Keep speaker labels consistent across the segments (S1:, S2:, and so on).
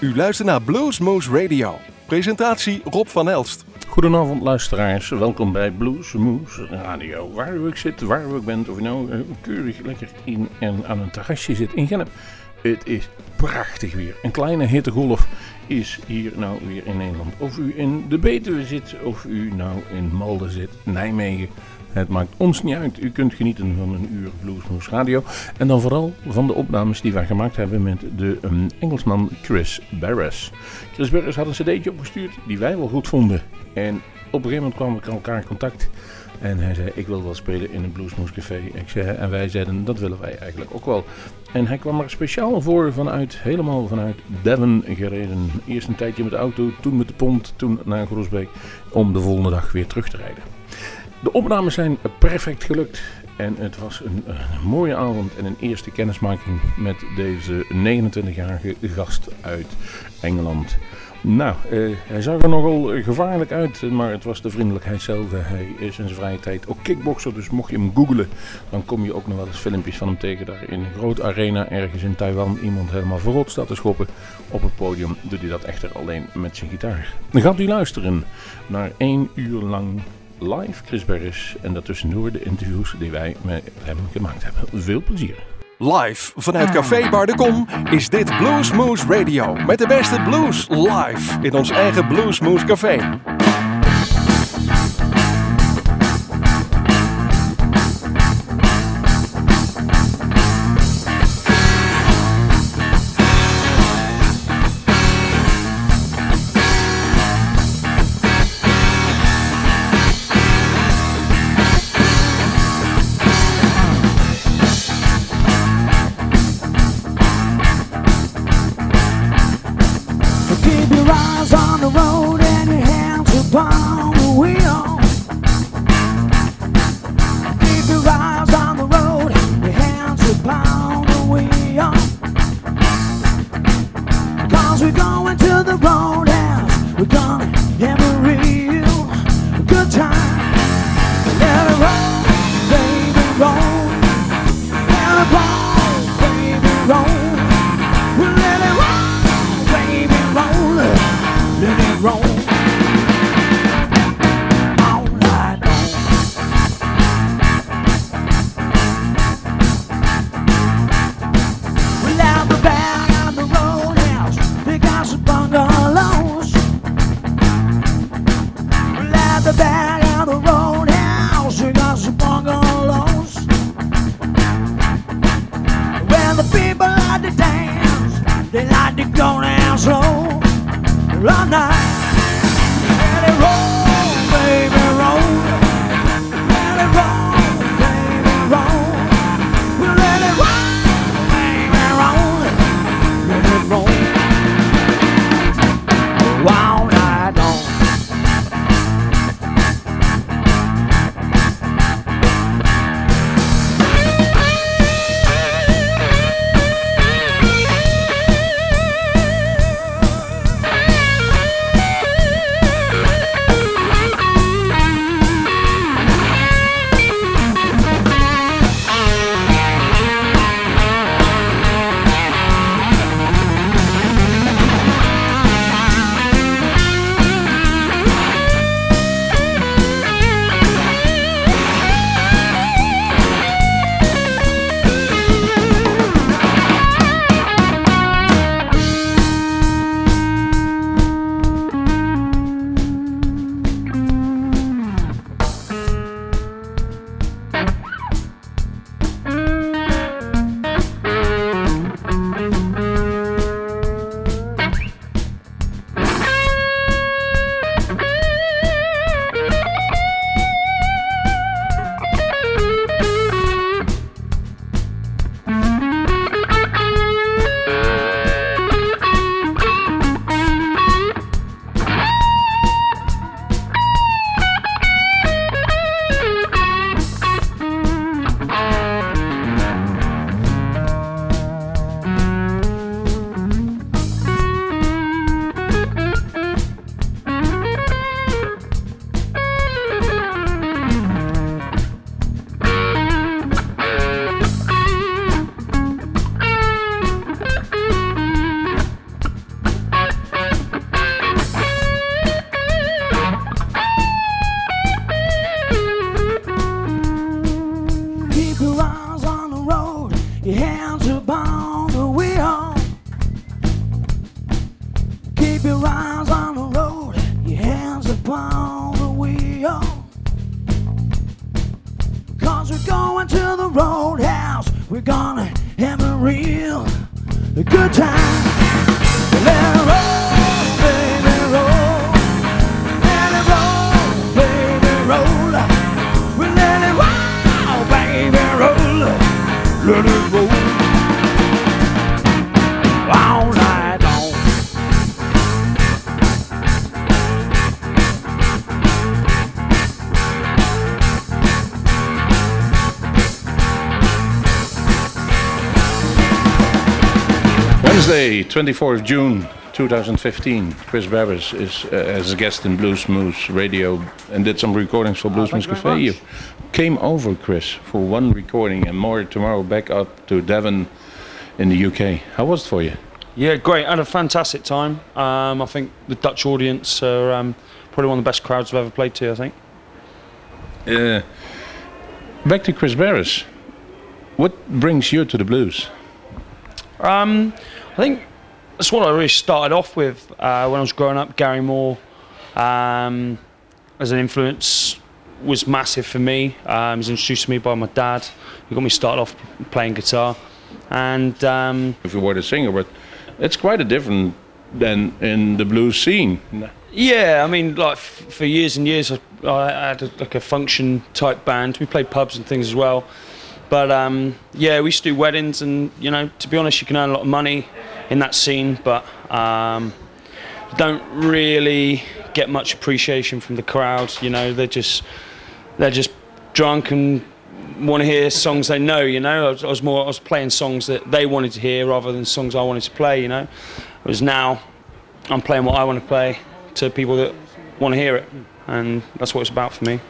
S1: U luistert naar Bluesmoose Radio. Presentatie Rob van Elst.
S2: Goedenavond luisteraars, welkom bij Bluesmoose Radio. Waar u ook zit, waar u ook bent, of u nou uh, keurig lekker in en aan een terrasje zit in Gennep. Het is prachtig weer. Een kleine hittegolf is hier nou weer in Nederland. Of u in de Betuwe zit, of u nou in Malden zit, Nijmegen het maakt ons niet uit. U kunt genieten van een uur Bluesmoes Radio. En dan vooral van de opnames die wij gemaakt hebben met de um, Engelsman Chris Barris. Chris Barris had een cd'tje opgestuurd die wij wel goed vonden. En op een gegeven moment kwamen we elkaar in contact. En hij zei, ik wil wel spelen in een Bluesmoes Café. Ik zei, en wij zeiden, dat willen wij eigenlijk ook wel. En hij kwam er speciaal voor vanuit, helemaal vanuit Devon gereden. Eerst een tijdje met de auto, toen met de pont, toen naar Groesbeek. Om de volgende dag weer terug te rijden. De opnames zijn perfect gelukt. En het was een, een, mooie avond en een eerste kennismaking met deze 29-jarige gast uit Engeland. Nou, eh, hij zag er nogal gevaarlijk uit, maar het was de vriendelijkheid zelf. Hij is in zijn vrije tijd ook kickboxer, dus mocht je hem googlen, dan kom je ook nog wel eens filmpjes van hem tegen. Daar in een grote arena ergens in Taiwan iemand helemaal verrot staat te schoppen. Op het podium doet hij dat echter alleen met zijn gitaar. Dan gaat u luisteren naar één uur lang live Chris Berris en daartussendoor de interviews die wij met hem gemaakt hebben. Veel plezier.
S1: Live vanuit Café Bar de Kom is dit Bluesmoose Radio met de beste blues live in ons eigen Bluesmoose Café. It roll.
S2: Wednesday, 24th June 2015. Kris Barras is uh, as a guest in Blues Moose Radio and did some recordings for Blues Moose
S3: you
S2: Cafe. You came over, Chris, for one recording and more tomorrow back up to Devon in the UK. How was it for you?
S3: Yeah, great. I had a fantastic time. Um, I think the Dutch audience are um, probably one of the best crowds I've ever played to. I think.
S2: Uh, back to Kris Barras. What brings you to the blues?
S3: Um, I think that's what I really started off with uh, when I was growing up. Gary Moore, um, as an influence, was massive for me. Um, he was introduced to me by my dad. He got me started off playing guitar, and um,
S2: If you were a singer, but it's quite a different than in the blues scene.
S3: Yeah, I mean, like for years and years, I, I had a, like a function type band. We played pubs and things as well. But um, yeah, we used to do weddings, and you know, to be honest, you can earn a lot of money in that scene, but um, don't really get much appreciation from the crowd. You know, they're just they're just drunk and want to hear songs they know. You know, I was, I was more I was playing songs that they wanted to hear rather than songs I wanted to play. You know, whereas now I'm playing what I want to play to people that want to hear it, and that's what it's about for me.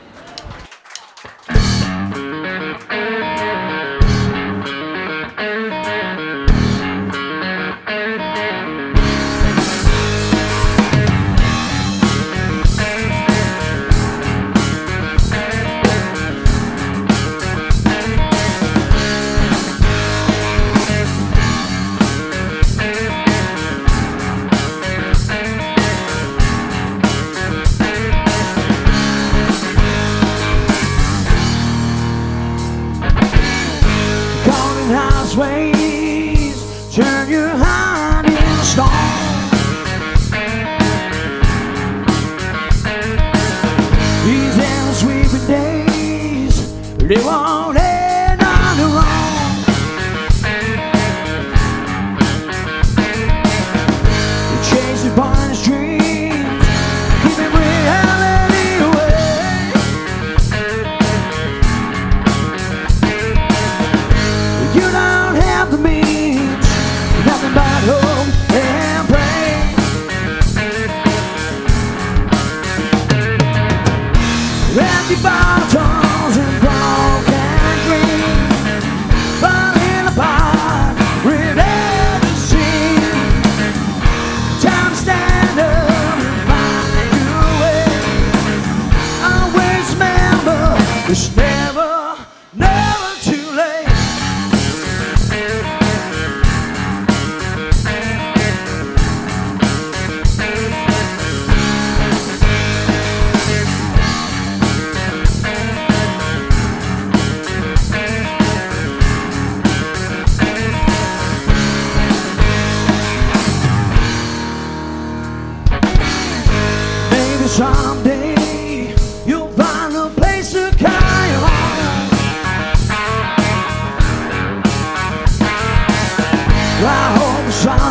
S1: I hope someday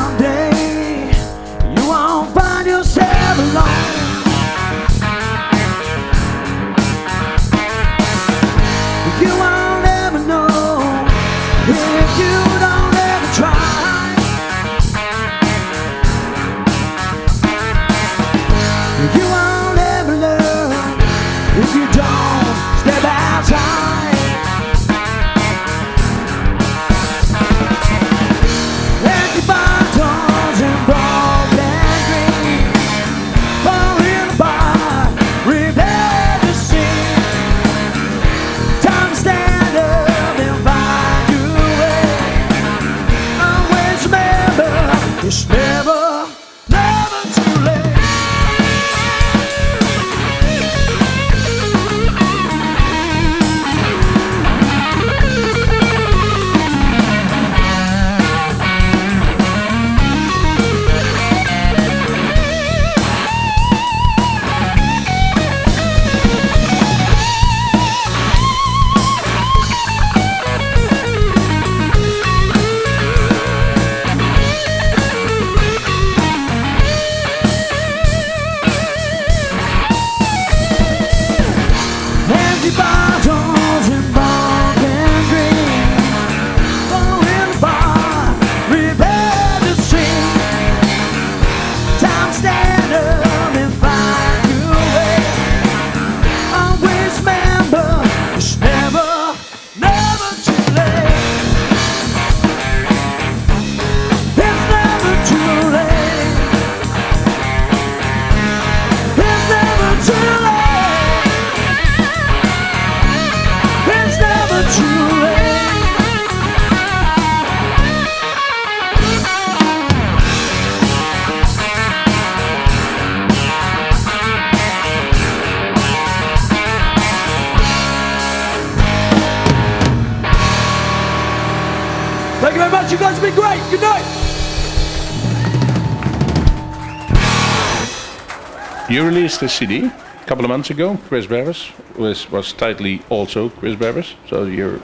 S1: You
S2: released a CD a couple of months ago. Kris Barras was was tightly also Kris Barras. So you're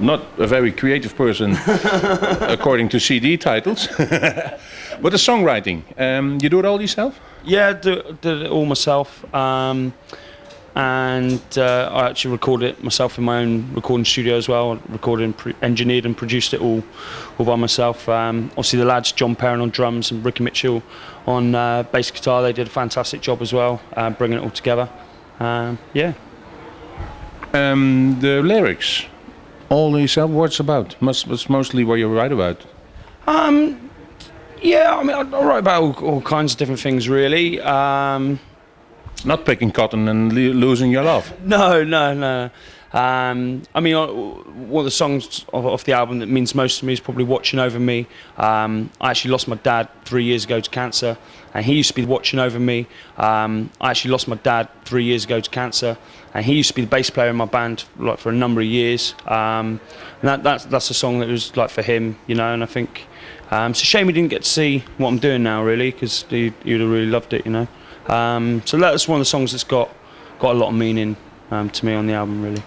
S2: not a very creative person according to CD titles. but the songwriting, um, you do it all yourself?
S1: Yeah, did, did it all myself. Um, and uh, I actually recorded it myself in my own recording studio as well. I recorded and engineered and produced it all, all by myself. Um, obviously, the lads John Perrin on drums and Ricky Mitchell on uh, bass guitar. They did a fantastic job as well, uh, bringing it all together. Um, yeah.
S2: Um, the lyrics, all these What's about? Must mostly what you write about.
S1: Um, yeah, I mean, I, I write about all, all kinds of different things, really. Um,
S2: Not picking cotton and losing your love.
S1: No, no, no. Um, I mean, one of the songs off, the album that means most to me is probably "Watching Over Me." Um, I actually lost my dad three years ago to cancer, and he used to be watching over me. Um, I actually lost my dad three years ago to cancer, and he used to be the bass player in my band like for a number of years. Um, and that, that's that's a song that was like for him, you know. And I think um, it's a shame he didn't get to see what I'm doing now, really, because he, he would have really loved it, you know. Um, so that's one of the songs that's got got a lot of meaning to me on the album, really.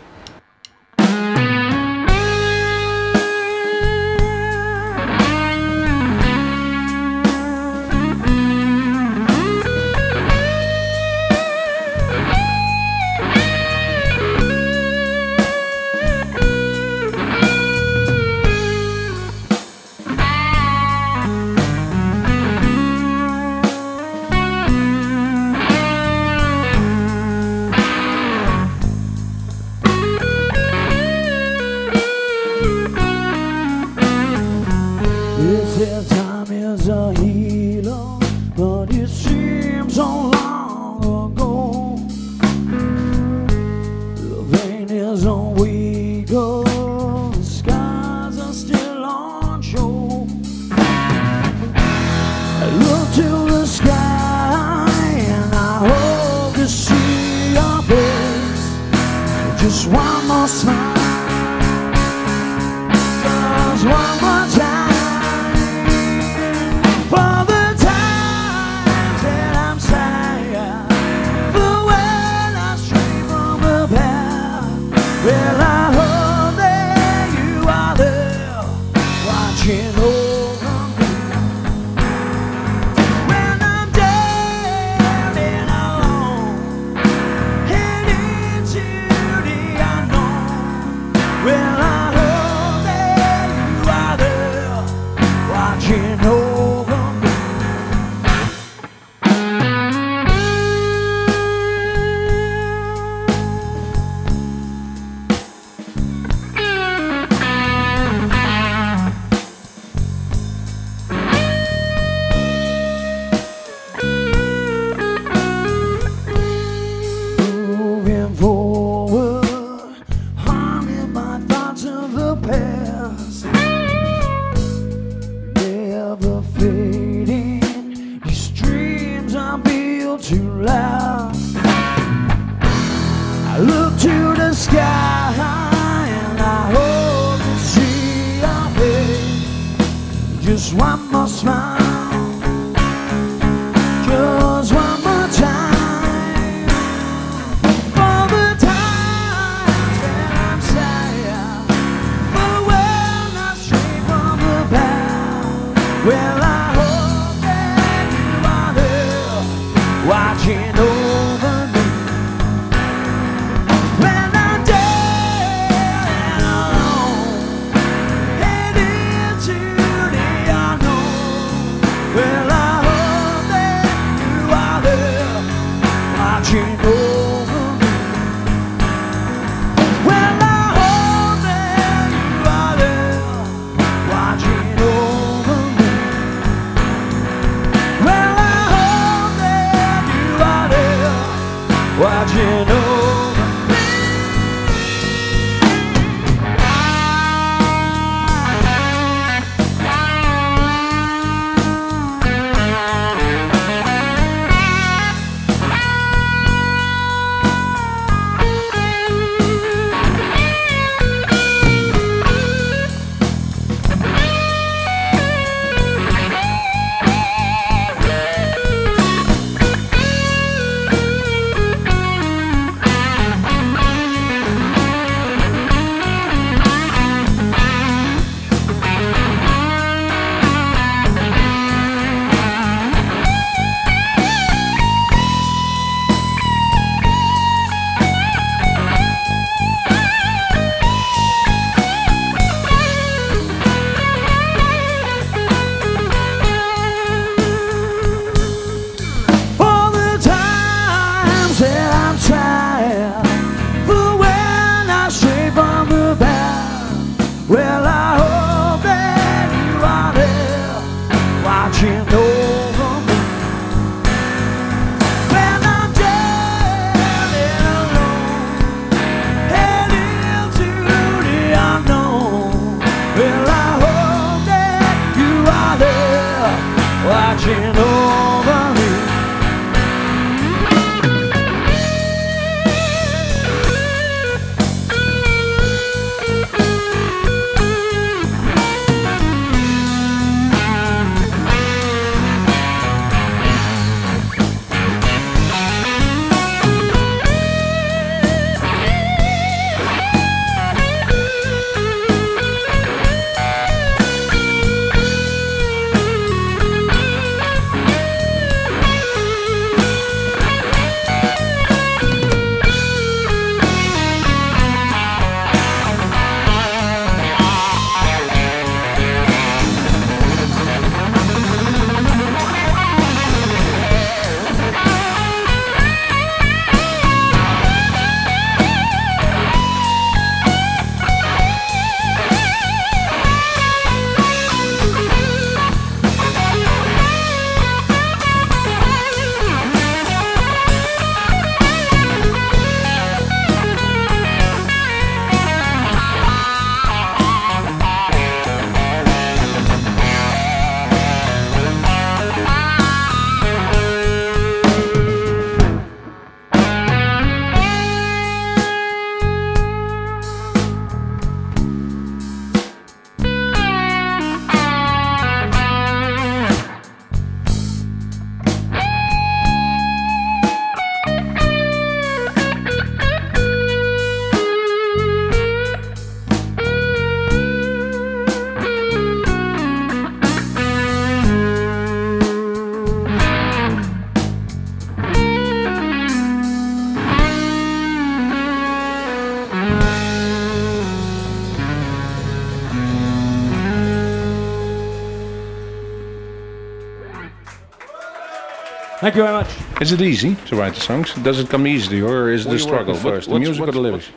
S3: Thank you very much.
S2: Is it easy to write the songs? Does it come easily, or is
S3: What
S2: the
S3: are
S2: struggle
S3: working- what-
S2: first? The music or the lyrics?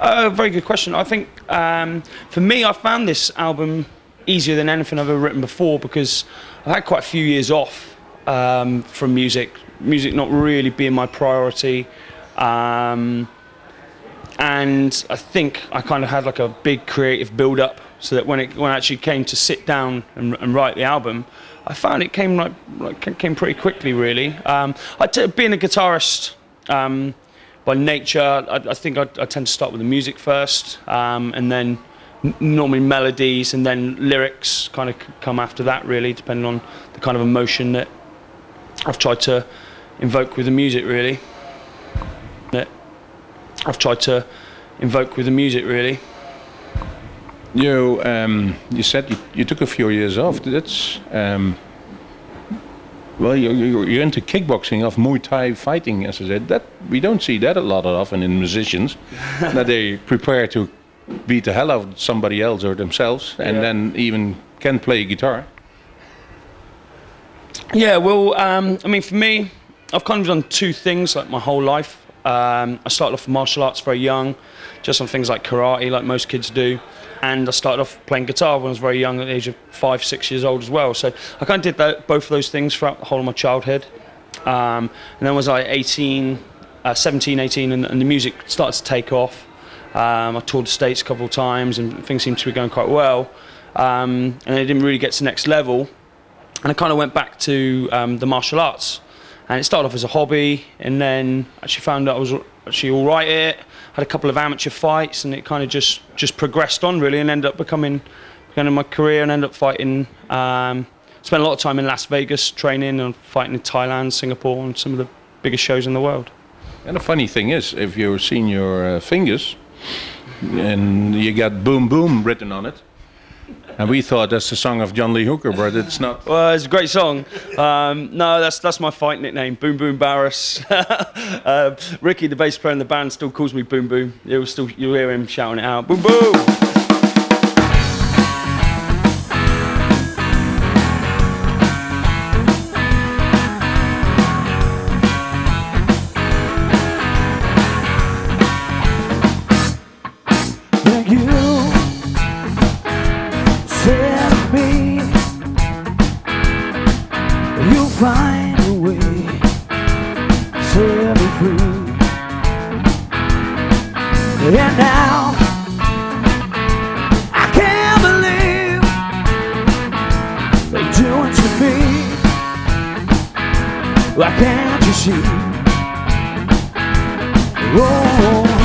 S3: Uh, very good question. I think um, for me, I found this album easier than anything I've ever written before because I've had quite a few years off um, from music. Music not really being my priority. Um, and I think I kind of had like a big creative build up so that when it when I actually came to sit down and, and write the album, I found it came like, came pretty quickly really. Um, I t- being a guitarist um, by nature, I, I think I, I tend to start with the music first, um, and then normally melodies, and then lyrics kind of come after that really, depending on the kind of emotion that I've tried to invoke with the music really. That I've tried to invoke with the music really.
S2: You um, you said you, you took a few years off. That's um, well, you, you, you're into kickboxing of Muay Thai fighting, as I said. That we don't see that a lot often in musicians that they prepare to beat the hell out of somebody else or themselves, and
S3: Yeah.
S2: then even can play guitar.
S3: Yeah, well, um, I mean, for me, I've kind of done two things like my whole life. Um, I started off with martial arts very young, just on things like karate, like most kids do. And I started off playing guitar when I was very young, at the age of five, six years old as well. So I kind of did that, both of those things throughout the whole of my childhood. Um, and then was I 18, uh, 17, 18, and, and the music started to take off. Um, I toured the States a couple of times and things seemed to be going quite well. Um, and I didn't really get to the next level and I kind of went back to um, the martial arts. And it started off as a hobby, and then actually found out I was actually all right at it. Had a couple of amateur fights, and it kind of just just progressed on really, and ended up becoming kind of my career, and ended up fighting. Um, spent a lot of time in Las Vegas training and fighting in Thailand, Singapore, and some of the biggest shows in the world.
S2: And the funny thing is, if you've seen your uh, fingers, and you got "Boom Boom" written on it, and we thought that's the song of John Lee Hooker, but it's not.
S3: Well, it's a great song. Um, no, that's that's my fight nickname, Boom Boom Barras. uh, Ricky, the bass player in the band, still calls me Boom Boom. You'll still you'll hear him shouting it out, Boom Boom.
S1: Why can't you see? Oh,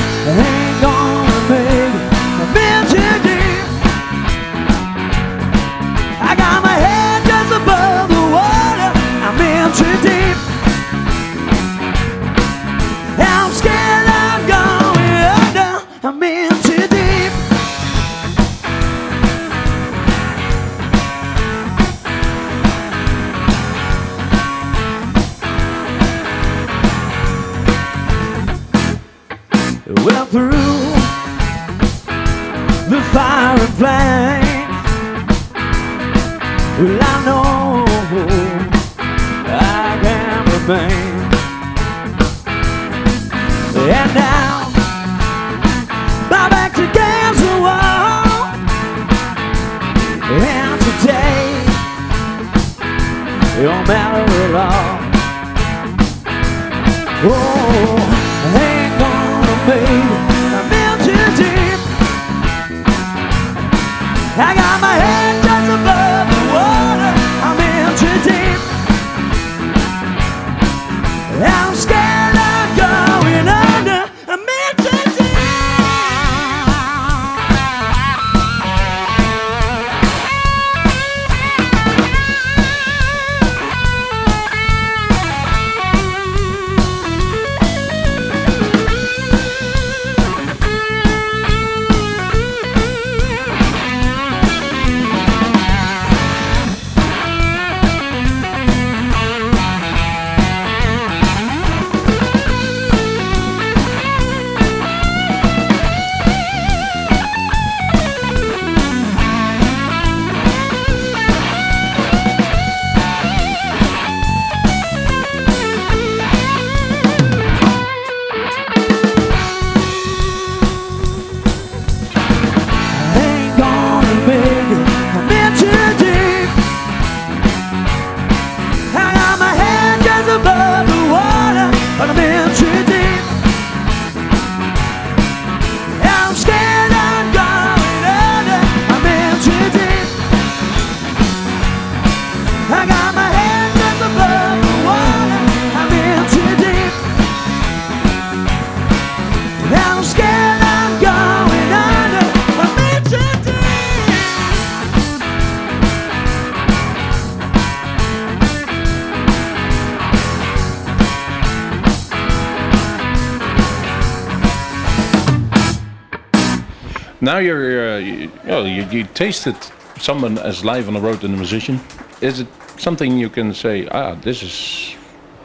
S2: tasted someone as live on the road and a musician. Is it something you can say, ah, this is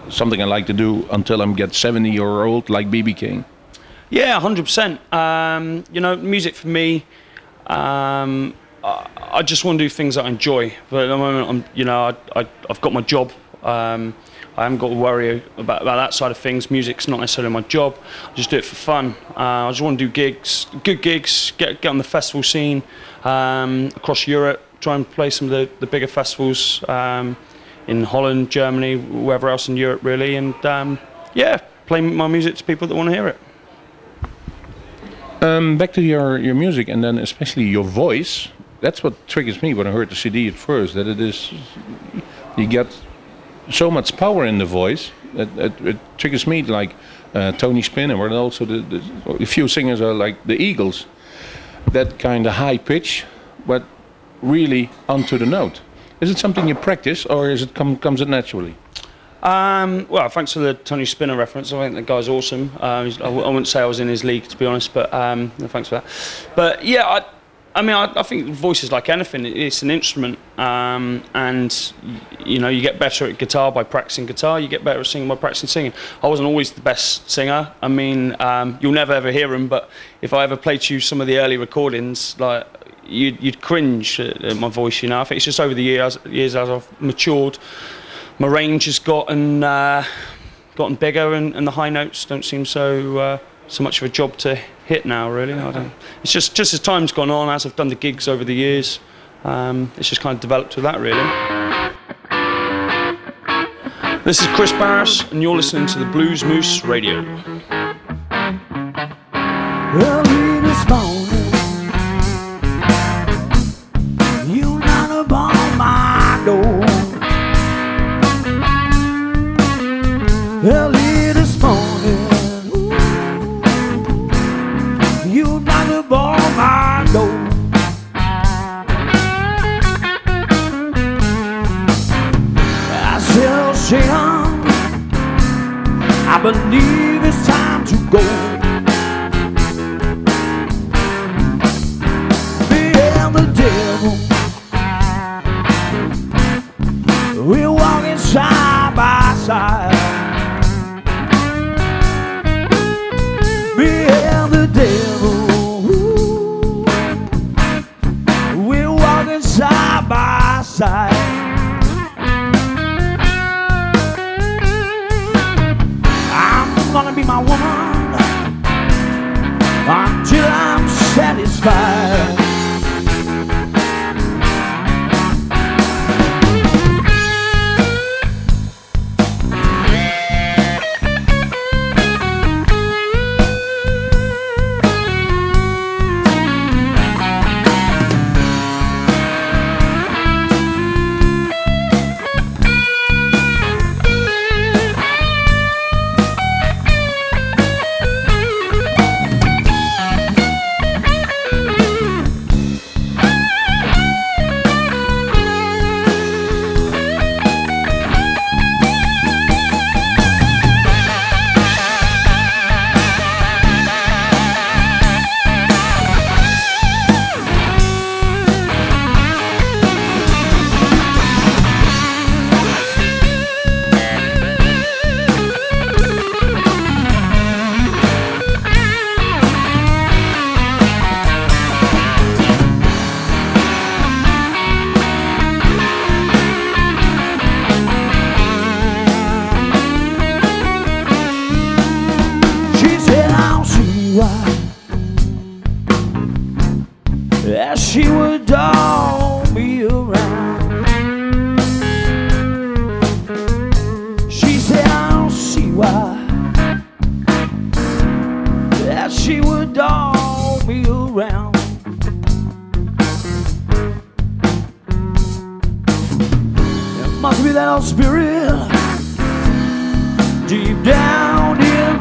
S2: something I like to do until I'm get 70 year old like BB King?
S3: Yeah, hundred percent. Um, you know, music for me. Um, I, I just want to do things that I enjoy. But at the moment, I'm, you know, I, I've got my job. Um, I haven't got to worry about, about that side of things. Music's not necessarily my job. I just do it for fun. Uh, I just want to do gigs, good gigs, get get on the festival scene um, across Europe. Try and play some of the, the bigger festivals um, in Holland, Germany, wherever else in Europe, really. And um, yeah, play my music to people that want to hear it.
S2: Um, back to your, your music and then especially your voice. That's what triggers me when I heard the CD at first. That it is, you get so much power in the voice. That it, it triggers me like uh, Tony Spinner, and also the, the a few singers are like the Eagles. That kind of high pitch, but really onto the note. Is it something you practice, or is it come, comes it naturally?
S3: Um, well, thanks for the Tony Spinner reference. I think the guy's awesome. He's- I, wouldn't say I was in his league, to be honest, but um, thanks for that. But yeah, I, I mean, I, I think voice is like anything. It's an instrument, um, and you know, you get better at guitar by practicing guitar. You get better at singing by practicing singing. I wasn't always the best singer. I mean, um, you'll never ever hear them, but if I ever played to you some of the early recordings, like you'd, you'd cringe at, at my voice. You know, I think it's just over the years, years as I've matured my range has gotten uh, gotten bigger, and, and the high notes don't seem so uh, so much of a job to hit now. Really. It's just just as time's gone on, as I've done the gigs over the years, um, it's just kind of developed with that. Really. This is Kris Barras, and you're listening to the Blues Moose Radio.
S1: Early go.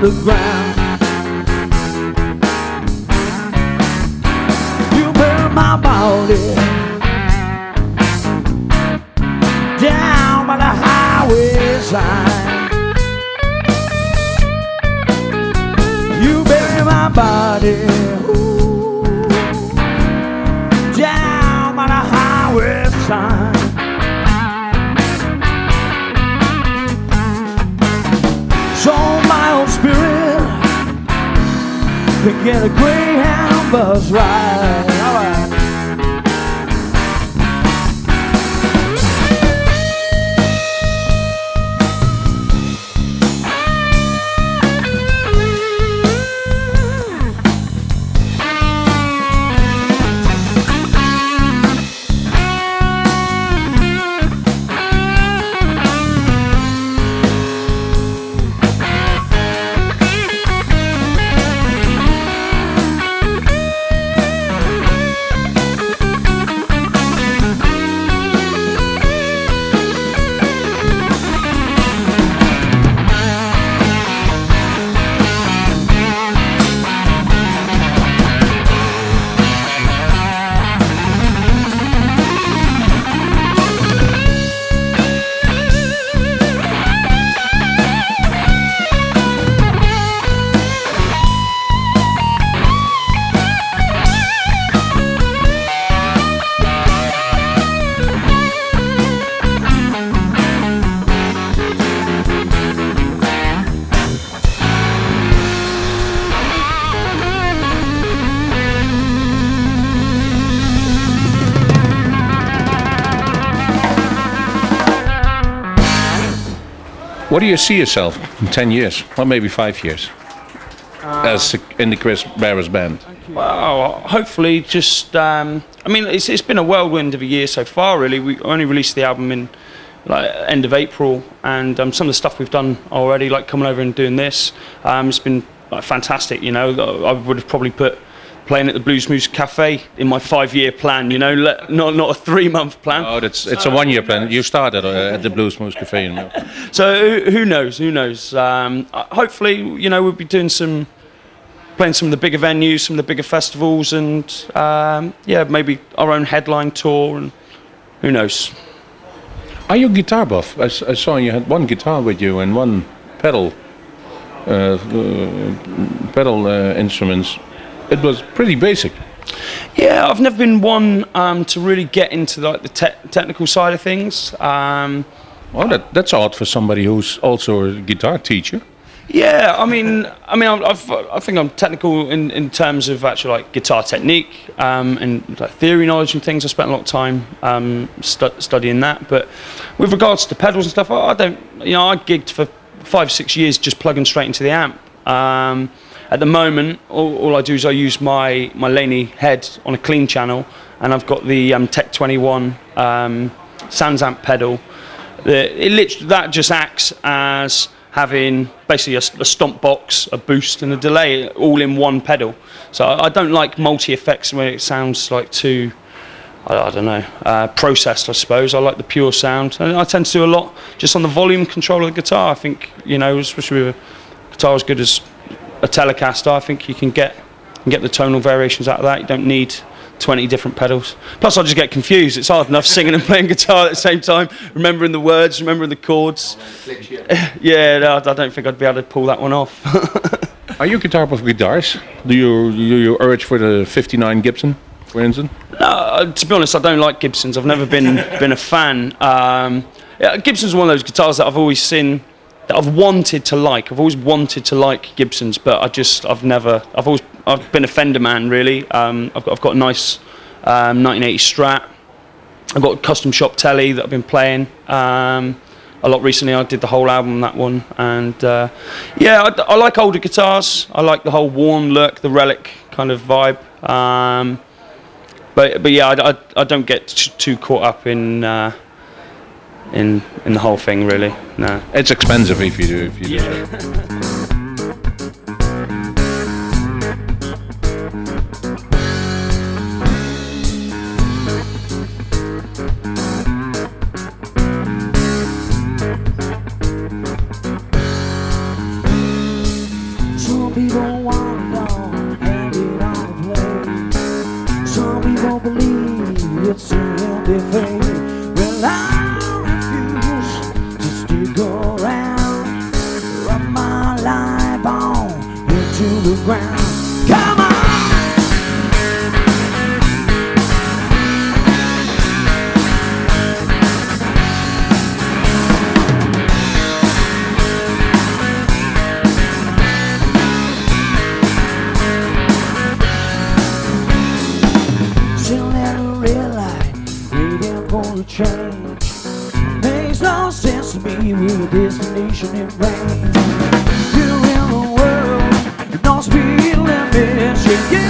S1: The ground. Greyhound bus
S2: What do you see yourself in 10 years, or maybe five years, as in the Kris Barras band?
S3: Well, hopefully, just um, I mean, it's, it's been a whirlwind of a year so far. Really, we only released the album in like end of April, and um, some of the stuff we've done already, like coming over and doing this, um, it's been like, fantastic. You know, I would have probably put playing at the Bluesmoose Cafe in my five-year plan. You know, not not a three-month plan.
S2: Oh, that's it's a one-year plan. You started uh, at the Bluesmoose Cafe in Milton.
S3: So who, who knows? Who knows? Um, uh, hopefully, you know, we'll be doing some, playing some of the bigger venues, some of the bigger festivals, and um, yeah, maybe our own headline tour, and who knows?
S2: Are you guitar buff? I saw you had one guitar with you and one pedal, uh, uh, pedal uh, instruments. It was pretty basic.
S3: Yeah, I've never been one um, to really get into like the te- technical side of things. Um,
S2: Oh, that, that's odd for somebody who's also a guitar teacher.
S3: Yeah, I mean, I mean, I've, I've, I think I'm technical in, in terms of actually like guitar technique um, and like theory knowledge and things. I spent a lot of time um, stu- studying that. But with regards to pedals and stuff, I, I don't. You know, I gigged for five, six years just plugging straight into the amp. Um, at the moment, all, all I do is I use my my Laney head on a clean channel, and I've got the um, Tech 21 um, SansAmp pedal. The, it lit- that just acts as having basically a stomp box, a boost, and a delay all in one pedal. So I, I don't like multi effects where it sounds like too, I, I don't know, uh, processed. I suppose I like the pure sound, and I tend to do a lot just on the volume control of the guitar. I think you know, especially with a guitar as good as a Telecaster, I think you can get can get the tonal variations out of that. You don't need 20 different pedals. Plus, I just get confused. It's hard enough singing and playing guitar at the same time, remembering the words, remembering the chords. yeah, no, I don't think I'd be able to pull that one off.
S2: Are you guitar buff guitars? Do you do you urge for the 59 Gibson, for instance?
S3: No, uh, to be honest, I don't like Gibsons. I've never been been a fan. Um, yeah, Gibson's one of those guitars that I've always seen that I've wanted to like. I've always wanted to like Gibsons, but I just I've never. I've always I've been a Fender man really. Um, I've got I've got a nice um, 1980 Strat. I've got a custom shop telly that I've been playing um, a lot recently. I did the whole album that one, and uh, yeah, I, I like older guitars. I like the whole worn look, the relic kind of vibe. Um, but but yeah, I, I, I don't get t- too caught up in uh, in in the whole thing really. No.
S2: It's expensive if you do. If you do.
S1: Some change. Makes no sense to me with a destination in range. You're in the world, you don't speed limits, yet you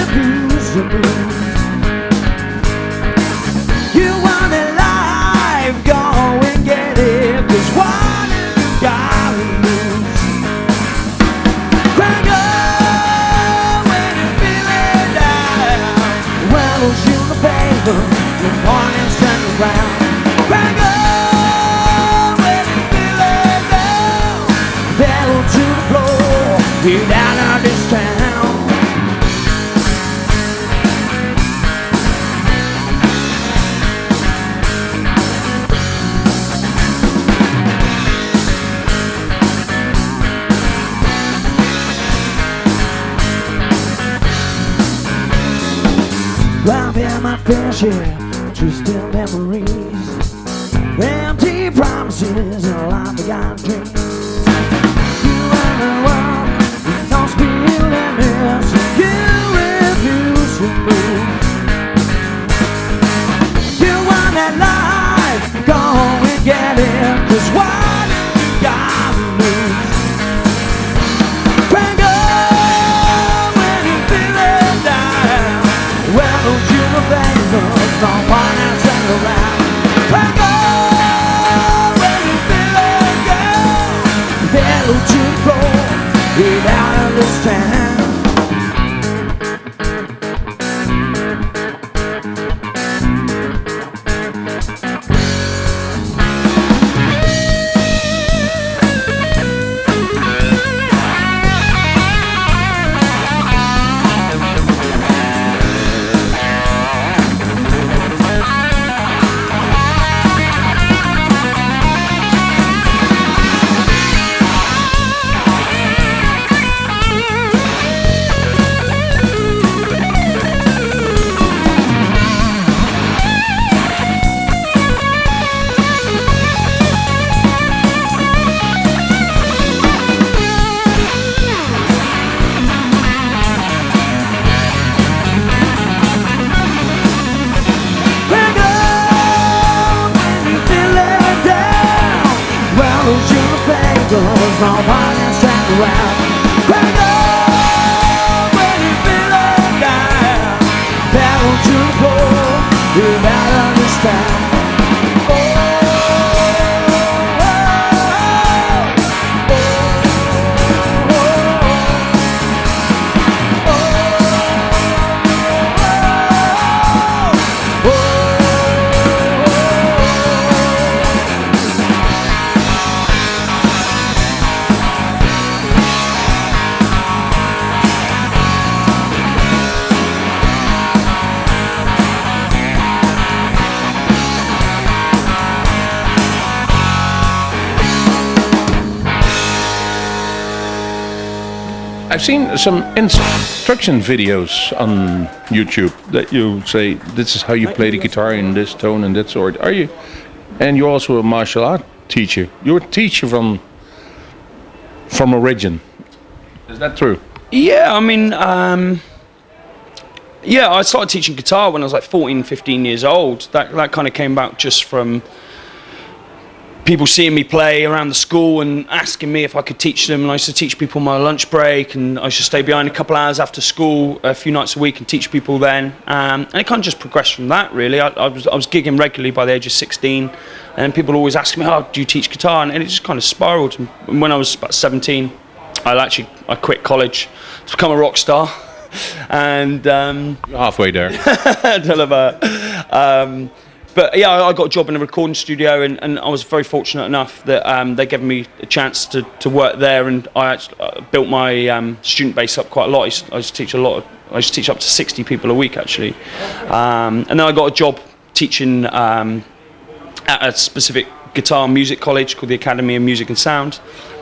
S1: refuse to. Get out of this town. I've had my fair share, twisted memories,
S2: I've seen some instruction videos on YouTube that you say this is how you play the guitar in this tone and that sort. Are you? And you're also a martial art teacher. You're a teacher from from origin. Is that true?
S3: Yeah, I mean, um, yeah, I started teaching guitar when I was like 14, 15 years old. That that kind of came about just from people seeing me play around the school and asking me if I could teach them. And I used to teach people my lunch break, and I used to stay behind a couple hours after school a few nights a week and teach people then. Um, and it kind of just progressed from that, really. I, I was I was gigging regularly by the age of 16, and people always ask me, "Oh, do you teach guitar?" And it just kind of spiraled. And when I was about 17, I actually I quit college to become a rock star. And um,
S2: halfway there.
S3: tell about. Um, but yeah, I I got a job in a recording studio, and, and I was very fortunate enough that um, they gave me a chance to, to work there, and I actually uh, built my um, student base up quite a lot. I used, I used to teach a lot. Of, I used to teach up to 60 people a week actually, um, and then I got a job teaching um, at a specific guitar music college called the Academy of Music and Sound.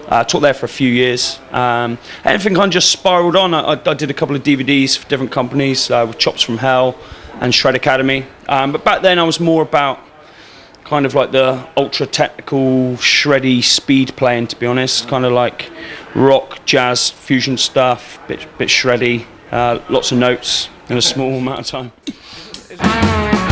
S3: Uh, taught there for a few years. Um, everything kind of just spiraled on. I, I did a couple of DVDs for different companies uh, with Chops from Hell and Shred Academy. Um, but back then I was more about kind of like the ultra technical, shreddy speed playing, to be honest. Kind of like rock, jazz, fusion stuff, bit, bit shreddy, uh, lots of notes in a small amount of time.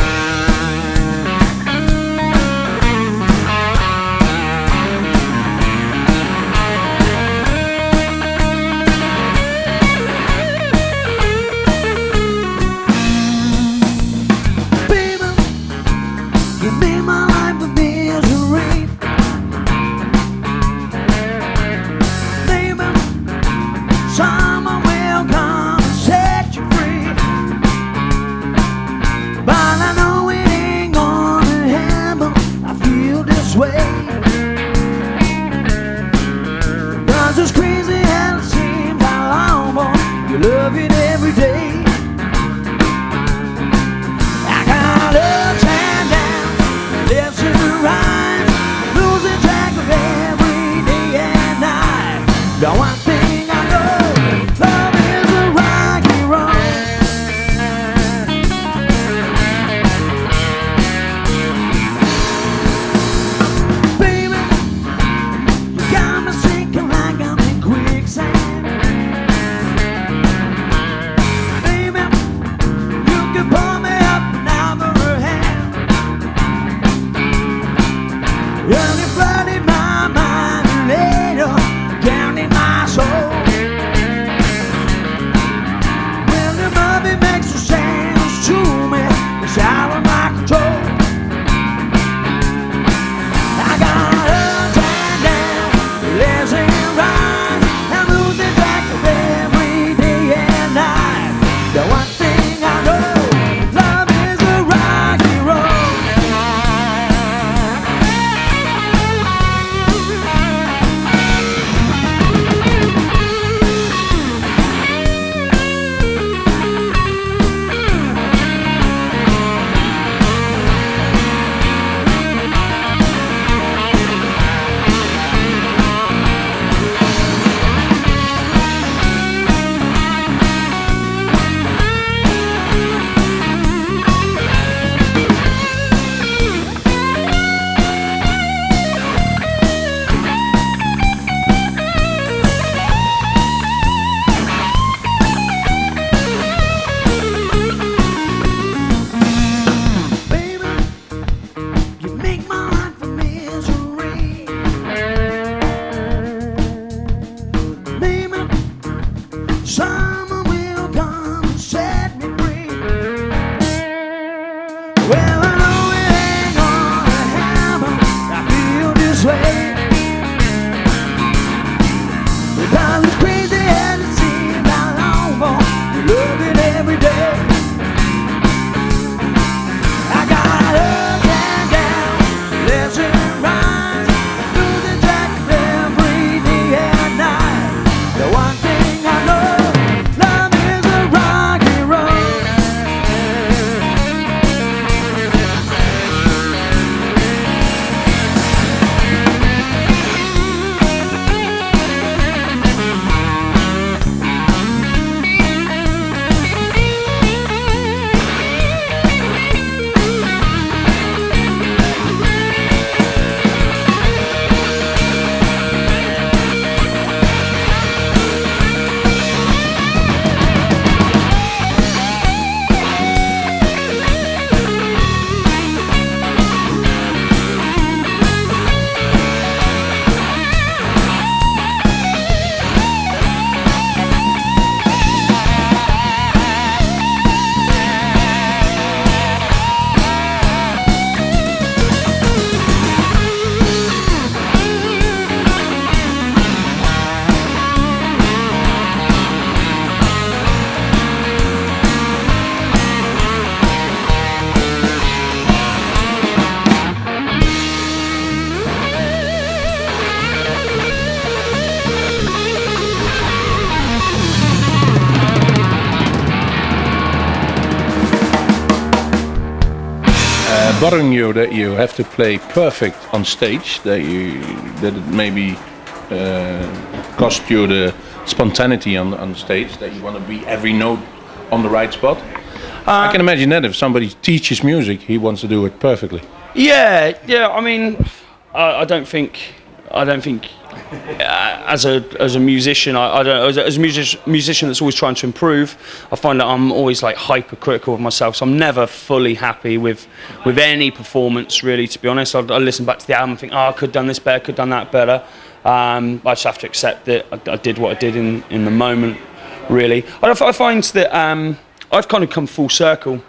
S2: uh, bothering you that you have to play perfect on stage, that you that it maybe uh, cost you the spontaneity on on stage, that you want to be every note on the right spot. I can imagine that if somebody teaches music, he wants to do it perfectly.
S3: Yeah, yeah. I mean, I, I don't think, I don't think, uh, as a as a musician, I, I don't as a, as a music, musician that's always trying to improve. I find that I'm always like hypercritical of myself, so I'm never fully happy with with any performance. Really, to be honest, I, I listen back to the album, and think, oh, I could have done this better, could have done that better. Um, I just have to accept that I, I did what I did in in the moment. Really, I, I find that um, I've kind of come full circle.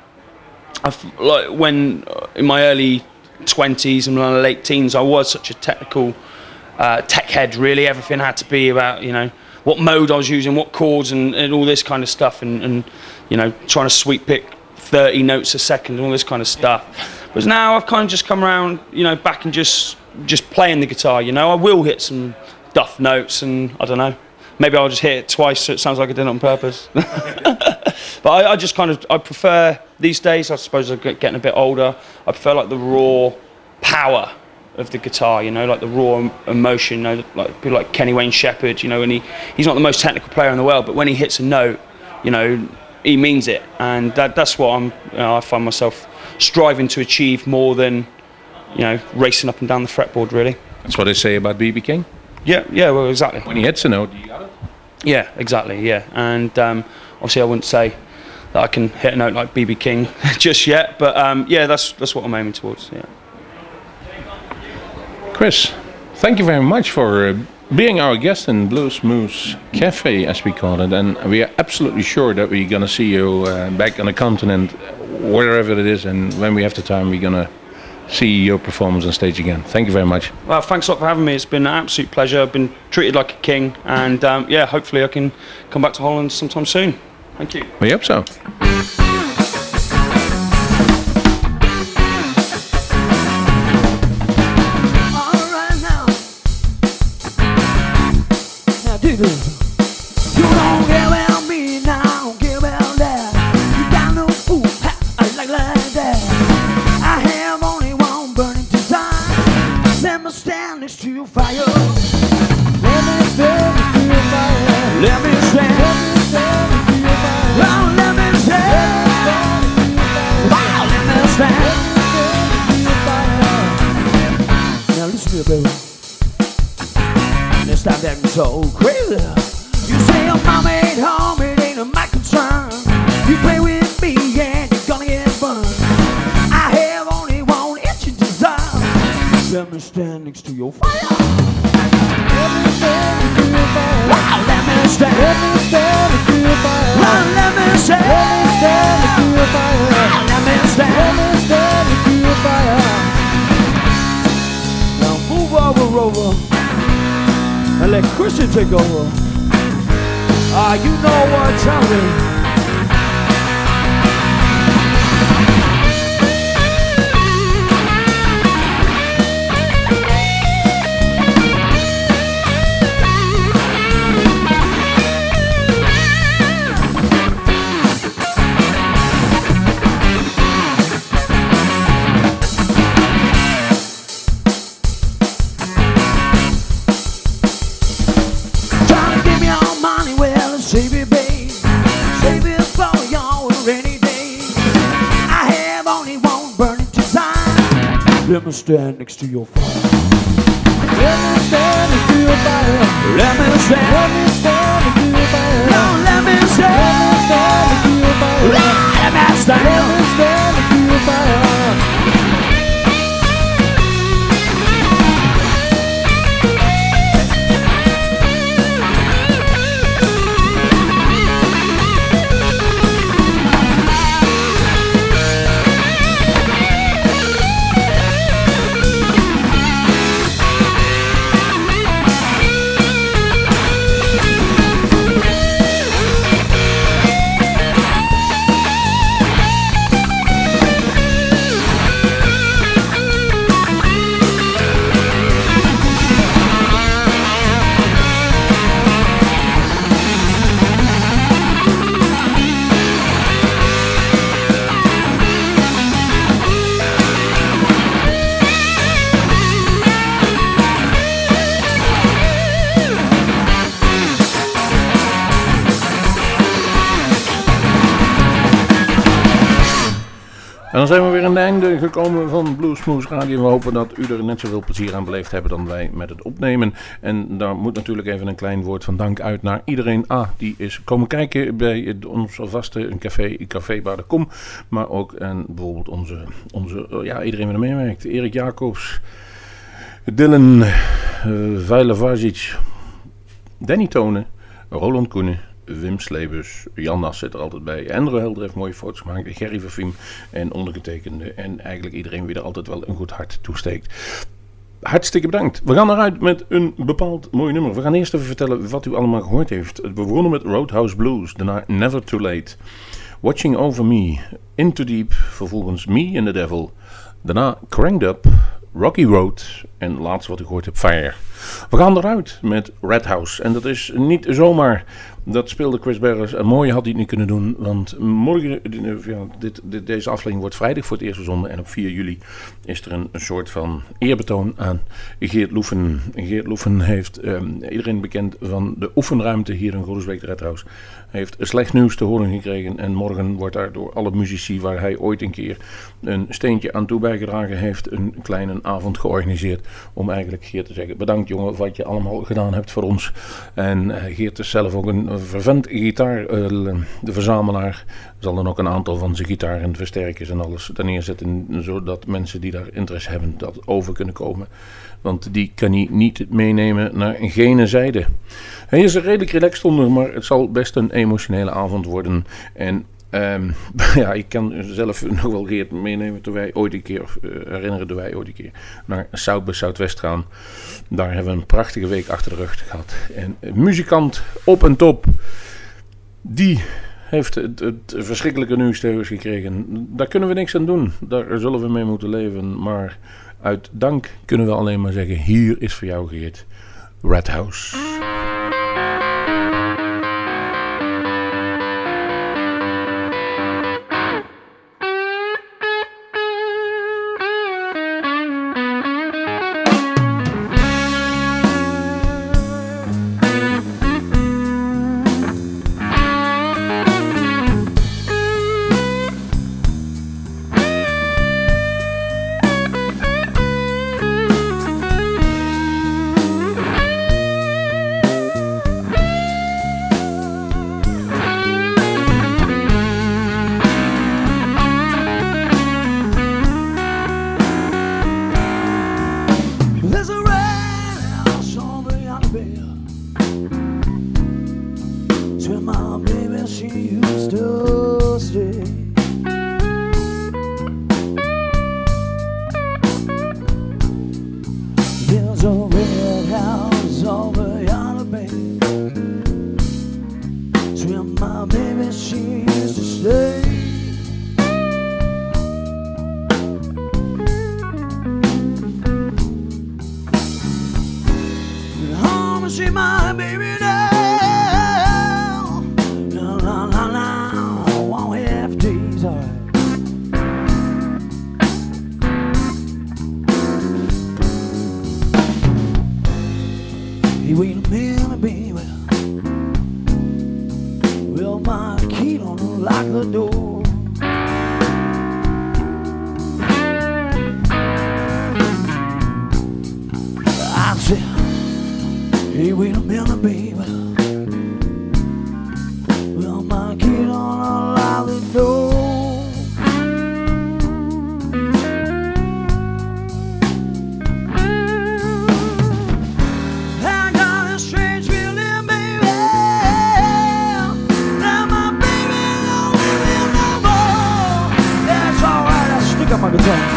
S3: I've, like when uh, in my early 20s and my late teens, I was such a technical uh, tech head. Really, everything had to be about you know what mode I was using, what chords, and, and all this kind of stuff, and, and you know trying to sweep pick 30 notes a second and all this kind of stuff. But now I've kind of just come around, you know, back and just just playing the guitar. You know, I will hit some duff notes, and I don't know. Maybe I'll just hit it twice so it sounds like I did it on purpose. but I, I just kind of I prefer these days. I suppose I'm getting a bit older. I prefer like the raw power of the guitar, you know, like the raw emotion, you know, like people like Kenny Wayne Shepherd, you know, and he, he's not the most technical player in the world, but when he hits a note, you know, he means it. And that, that's what I'm, you know, I find myself striving to achieve more than, you know, racing up and down the fretboard, really.
S2: That's what they say about BB King.
S3: Yeah, yeah, well, exactly.
S2: When he hits a note, do you got it.
S3: Yeah, exactly. Yeah, and um, obviously I wouldn't say that I can hit a note like BB King just yet, but um, yeah, that's that's what I'm aiming towards. Yeah.
S2: Kris, thank you very much for uh, being our guest in Bluesmoose Cafe, as we call it. And we are absolutely sure that we're going to see you uh, back on the continent, wherever it is. And when we have the time, we're going to see your performance on stage again. Thank you very much.
S3: Well, thanks a lot for having me. It's been an absolute pleasure. I've been treated like a king, and um, yeah, hopefully I can come back to Holland sometime soon. Thank you.
S2: We hope so.
S1: So crazy. Take over. Ah, you know what, tell me. Stand next to your fire. Let me stand next to your fire. Let me stand. Let me stand next to your fire. No, let me stand. Let me stand next to your fire. Let me stand. Let me stand next to your fire.
S2: Gekomen van Bluesmoose Radio. We hopen dat u er net zoveel plezier aan beleefd hebben dan wij met het opnemen. En daar moet natuurlijk even een klein woord van dank uit naar iedereen. Ah, die is komen kijken bij ons vaste café, Café Bar de Kom. Maar ook en bijvoorbeeld onze, onze oh ja, iedereen die er meewerkt. Erik Jacobs, Dylan, uh, Vejle Vazic, Danny Tonen, Roland Koenen, Wim Slebus, Jan Nas zit er altijd bij. Andrew Helder heeft mooie foto's gemaakt. Gerry Verfiem en ondergetekende. En eigenlijk iedereen wie er altijd wel een goed hart toesteekt. Hartstikke bedankt. We gaan eruit met een bepaald mooi nummer. We gaan eerst even vertellen wat u allemaal gehoord heeft. We begonnen met Roadhouse Blues. Daarna Never Too Late. Watching Over Me. Into Deep. Vervolgens Me and the Devil. Daarna Cranked Up. Rocky Road. En laatst wat ik gehoord heb Fire. We gaan eruit met Red House. En dat is niet zomaar. Dat speelde Chris Barris. En mooie had hij het niet kunnen doen. Want morgen, dit, dit, deze aflevering wordt vrijdag voor het eerst verzonden. En op 4 juli is er een, soort van eerbetoon aan Geert Loeven. Geert Loeven heeft um, iedereen bekend van de oefenruimte hier in Groesbeek, Red House heeft slecht nieuws te horen gekregen. En morgen wordt daar door alle muzici waar hij ooit een keer een steentje aan toe bijgedragen heeft, een kleine avond georganiseerd. Om eigenlijk Geert te zeggen: bedankt jongen wat je allemaal gedaan hebt voor ons. En uh, Geert is zelf ook een vervent gitaar, uh, de verzamelaar. Zal dan ook een aantal van zijn gitaar en versterkers en alles neerzetten. Zodat mensen die daar interesse hebben, dat over kunnen komen. Want die kan hij niet meenemen naar gene zijde. Hij is er redelijk relaxed onder, maar het zal best een emotionele avond worden. En um, ja, ik kan zelf nog wel Geert meenemen toen wij ooit een keer, of, uh, herinneren wij ooit een keer, naar South bij Zuidwest gaan. Daar hebben we een prachtige week achter de rug gehad. En muzikant op en top, die heeft het, het verschrikkelijke nieuws gekregen. Daar kunnen we niks aan doen. Daar zullen we mee moeten leven. Maar uit dank kunnen we alleen maar zeggen: hier is voor jou Geert Red House.
S4: 好
S1: 个，这。